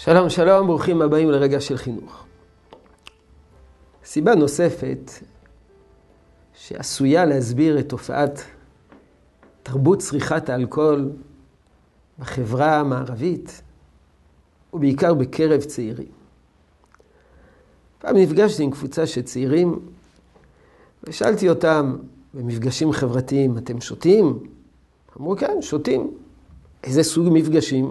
שלום שלום, ברוכים הבאים לרגע של חינוך. סיבה נוספת שעשויה להסביר את תופעת תרבות צריכת האלכוהול בחברה המערבית, ובעיקר בקרב צעירים. פעם נפגשתי עם קבוצה של צעירים, ושאלתי אותם במפגשים חברתיים, אתם שותים? אמרו, כן, שותים. איזה סוג מפגשים?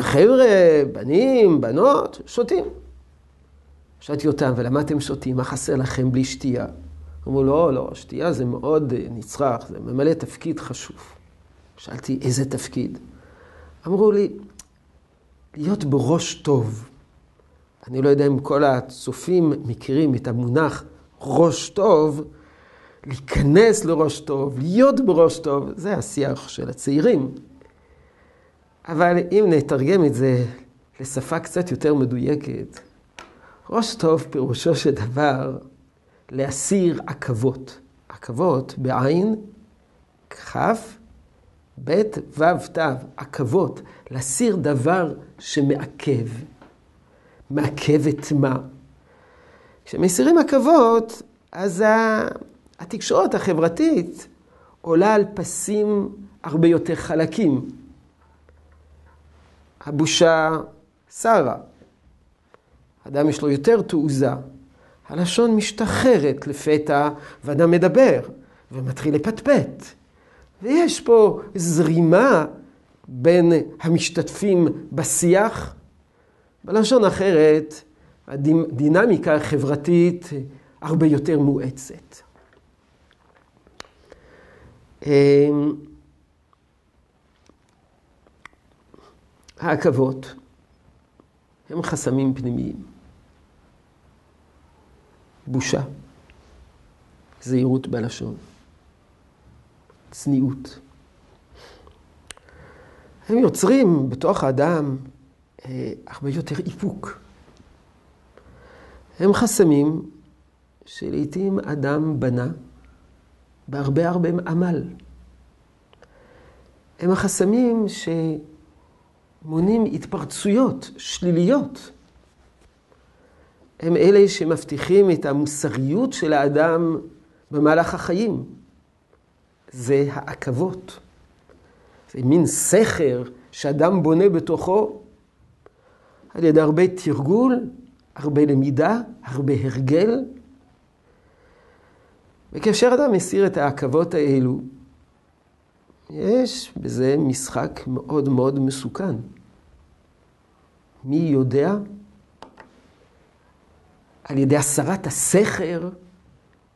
חבר'ה, בנים, בנות, שותים. שאלתי אותם, ולמה אתם שותים? מה חסר לכם בלי שתייה? אמרו, לא, לא, שתייה זה מאוד נצרך, זה ממלא תפקיד חשוב. שאלתי, איזה תפקיד? אמרו לי, להיות בראש טוב. אני לא יודע אם כל הצופים מכירים את המונח ראש טוב, להיכנס לראש טוב, להיות בראש טוב, זה השיח של הצעירים. אבל אם נתרגם את זה לשפה קצת יותר מדויקת, ראש טוב פירושו של דבר להסיר עכבות. עכבות בעין, כ', ב', ו', ת', עכבות. להסיר דבר שמעכב. מעכב את מה? כשמסירים עכבות, אז התקשורת החברתית עולה על פסים הרבה יותר חלקים. הבושה שרה. אדם יש לו יותר תעוזה. הלשון משתחררת לפתע, ואדם מדבר, ומתחיל לפטפט. ויש פה זרימה בין המשתתפים בשיח. בלשון אחרת, הדינמיקה החברתית הרבה יותר מואצת. העכבות הם חסמים פנימיים. בושה, זהירות בלשון, צניעות. הם יוצרים בתוך האדם אה, הרבה יותר איפוק. הם חסמים שלעיתים אדם בנה בהרבה הרבה עמל. הם החסמים שמונים התפרצויות שליליות. הם אלה שמבטיחים את המוסריות של האדם במהלך החיים. זה העכבות. זה מין סכר שאדם בונה בתוכו על ידי הרבה תרגול, הרבה למידה, הרבה הרגל. וכאשר אדם מסיר את העכבות האלו, יש בזה משחק מאוד מאוד מסוכן. מי יודע? על ידי הסרת הסכר,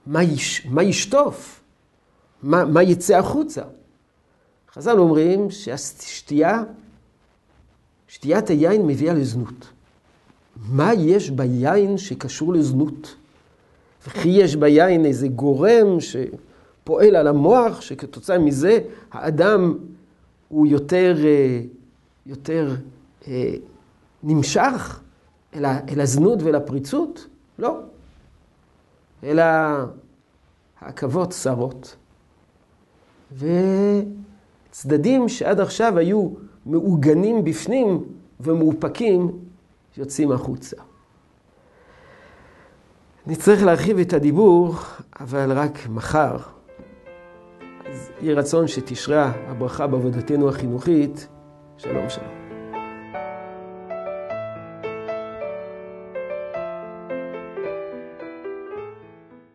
מה, יש, מה ישטוף? מה, מה יצא החוצה? חז"ל אומרים שהשתייה, שתיית היין מביאה לזנות. מה יש ביין שקשור לזנות? וכי יש ביין איזה גורם שפועל על המוח, שכתוצאה מזה האדם הוא יותר, אה, יותר אה, נמשך אל, אל הזנות ואל הפריצות? לא. אלא העכבות צרות. וצדדים שעד עכשיו היו מעוגנים בפנים ומאופקים, יוצאים החוצה. נצטרך להרחיב את הדיבור, אבל רק מחר. יהי רצון שתשרה הברכה בעבודתנו החינוכית. שלום שלום.